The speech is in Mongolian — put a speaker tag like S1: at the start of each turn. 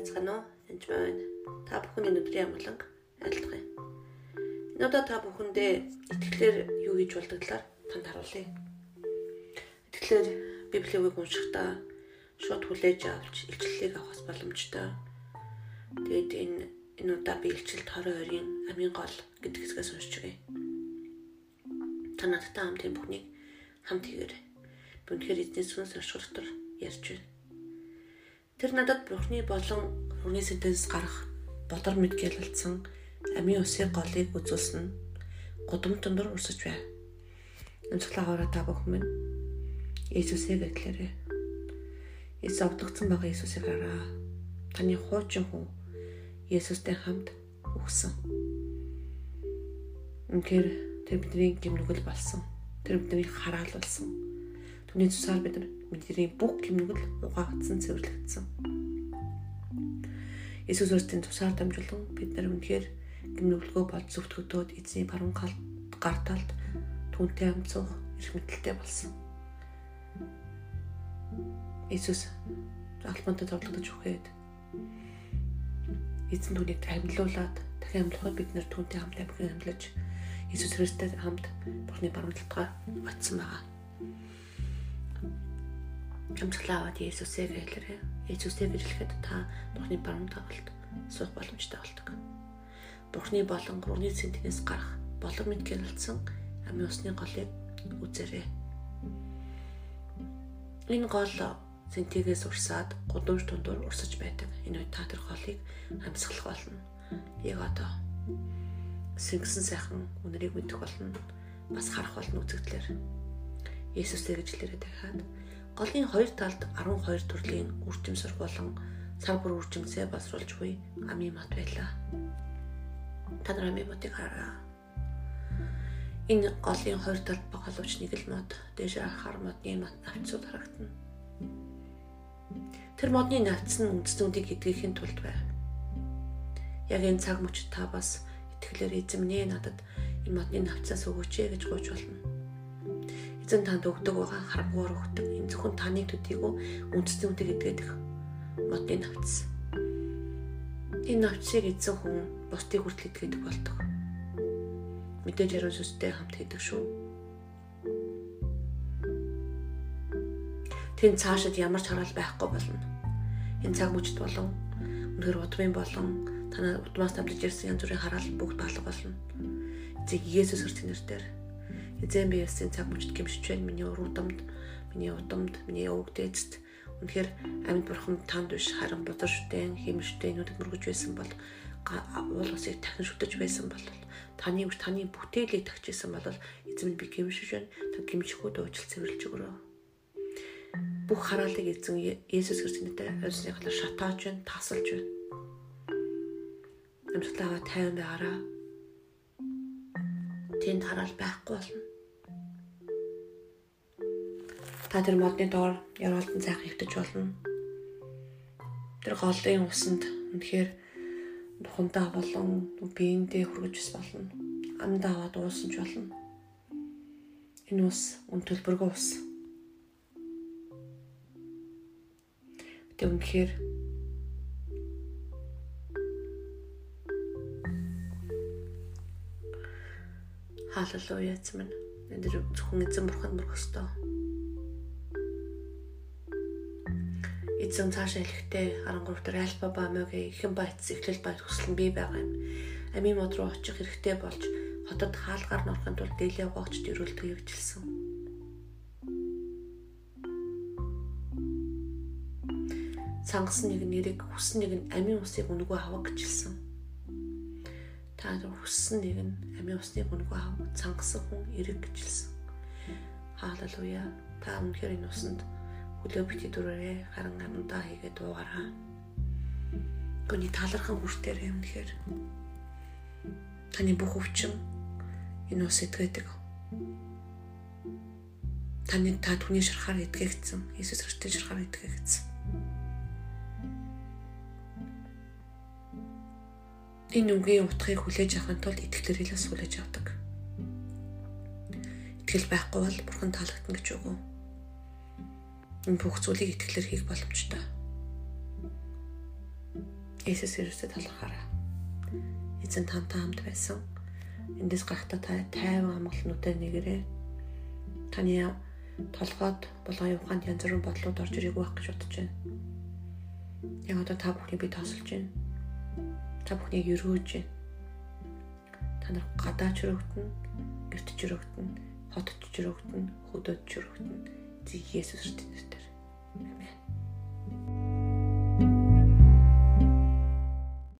S1: байцгаана уу? Энд байна. Та бүхний өдрийн амгаланг айлтгая. Энэ удаа та бүхэндээ итгэлээр юу хийж болдог талаар танд харуулъя. Итгэлээр Библийг уншихдаа шууд хүлээж авч илчлэлийг авахс боломжтой. Тэгээд энэ энэ удаа би илчлэлт 20 ойрын амийн гол гэдэг хэсгээс уншиж байгаа. Та надтай хамт энэ бүхнийг хамт хийгээрэй. Би үнэхээр эзний сүнс орших дотор ярьж байна Тэр надад Бурхны болон хүрний сэнтенс гарах бодлор мэд гэлэлцсэн амийн усыг голыг үзүүлсэн гудам тундор урсаж байв. Амсгалаагаараа та бүхэн минь Иесусыг этлээрэй. Иесус овдогдсон байгаа Иесусыг хараа. Таны хуучин хүн Иесустэй хамт үхсэн. Үнэхээр тэр бидний гимнүгэл болсон. Тэр бидний хараал болсон. Түүний цусаар бид бидний бүх гимнүгэл угаагдсан цэвэрлэгдсэн. Иесус Христосийн тусаар дамжуулан бид нар үнэхээр гимнүглөгөө болж зөвтгөгдөөд эзний баруун гарталд түүнтэй хамт суух эрх мэдэлтэй болсон. Иесус албантай зовлогдож өгөөд эзэн түүнийг амьдлуулад дахин амьдлахад бид нэр түүнтэй хамт амьд амьлаж Иесус Христостэй хамт Бурхны баруун талдгаа очсон байгаа. Амжилтлаа аваад Иесусыг хэлээрэй. Иесустэй бирлэхэд та Бурхны баруун тавалд суух боломжтой болдог. Бурхны болон гурвны цэнтнээс гарах болон мэд гэрэлцсэн амийн усны голыг үзээрэй. Энэ гол цэнтигээс урсаад гудамж тундуур урсаж байдаг. Энэ үед та тэр голыг амьсгалах болно. Яг одоо сэнгсэн сайхан үнэрийг мэдэх болно. Бас харах болно үзэгдлэр. Есүстэй гэж хэлээрэй дахиад голын хоёр талд 12 төрлийн үржимсэр болон сар бүр үржимсээ басруулж буй амийн мат байлаа. Та нар амийн матыг хараа. Энэ голын хоёр талд багалууч нэг л мод, дээш хар модны мат навцууд харагдана. Тэр модны навц нь үндэстнүүдийг эдгэхийн тулд байв. Яг энэ цаг мөчид та бас итгэлээр эзэмнээ надад энэ модны навцаас өгөөч гэж гуйж болно эзэн танд өгдөг байгаа харамгуур өгдөг. Энэ зөвхөн таны төдийгөө үндэсний үдэг гэдгээд модны навц. Энэ навцыг эзэн хүн бусдыг хүртэл идгээд болдог. Мэдээж яруу сүстэй хамт хийдэг шүү. Тэн цаашид ямар ч хараал байхгүй болно. Энэ цаг мөчд болон өнөхөр удмын болон танаа удмаас дамжиж ирсэн янз бүрийн хараал бүгд алга болно. Эцэг Иесус Христосийн нэрээр эзэн би ясын цаг мөчд гимшиж байна. Миний уруудамд, миний удамд, миний өвөг дээдст үнэхээр амьд бурхан танд биш харин бодлоо шүтэн, хэмштэй нүдэд мөргөж байсан бол уул усыг дахин шүтэж байсан бол таны таны бүтээлийг тагчсан бол эзэн би гимшиж байна. Та гимшихүүд уучлал цэвэрлж өгөрөө. Бүх хараалыг эзэн Есүс Христосийн нэрээр альсныхлаар шатааж байна, тасалж байна. Амьдлаагаа тайван байгаараа. Тэнд хараал байхгүй болно та тэр модны доор яваалтан цайхан хөвтөж болно. Тэр голын усанд үнэхээр тухандаа болон биендээ хүргэж бас болно. Амдаа аваад уусан ч болно. Энэ ус үн төлбөргүй ус. Тэ үнэхээр Халелуя эзэн минь. Энд зөвхөн эзэн бурхан мөрөх эзэн цаашаа хэлэхдээ 13 дээр альфа ба омега ихэн байц эхлэл байц хүсэл нь бий байгаа юм. Амийн мод руу очих хэрэгтэй болж хотод хаалгаар норохын тулд дээлээ гоогч дөрүүлдэг явжилсан. Цангас нэг нэрийг хүссэн нэг нь амийн усыг үнэгүй авах гэжэлсэн. Та хүссэн нэг нь амийн усны үнэгүй авах цангасан хүн эрэг гэжэлсэн. Хаалелуя. Та үнэхээр энэ усанд хөлөө бити дүрээрээ харан амандаа хийгээд дуугараа. Гүний талархан хүртээрээ юм тэгэхээр таны бүх өвчин энэ ус этгээдэг. Таны та түүний шарахаар итгэгдсэн. Иесус Христос шарахаар итгэгдсэн. Энэ үгийн утгыг хүлээж авахын тулд итгэлээрээс хүлээж авдаг. Итгэл байхгүй бол бурхан таалагдана гэж үгүй энэ бүх зүйлийг итгэлээр хийх боломжтой. Есүс Христэд талархаарай. Эзэн тантай хамт байсан. Эндээс гарахтаа та тайван амгалнуудаар нэгэрээ. Таны толгойд болгон яваханд янз бүрийн бодлууд орж ирэх байх гэж бодож байна. Яг одоо та бүхний би тосолж байна. Та бүхнийг өргөөж байна. Та нар гадаа чөрөгтөн, гэрт чөрөгтөн, хотод чөрөгтөн, хөдөөд чөрөгтөн. Зэг Есүс Христосээр. Амен.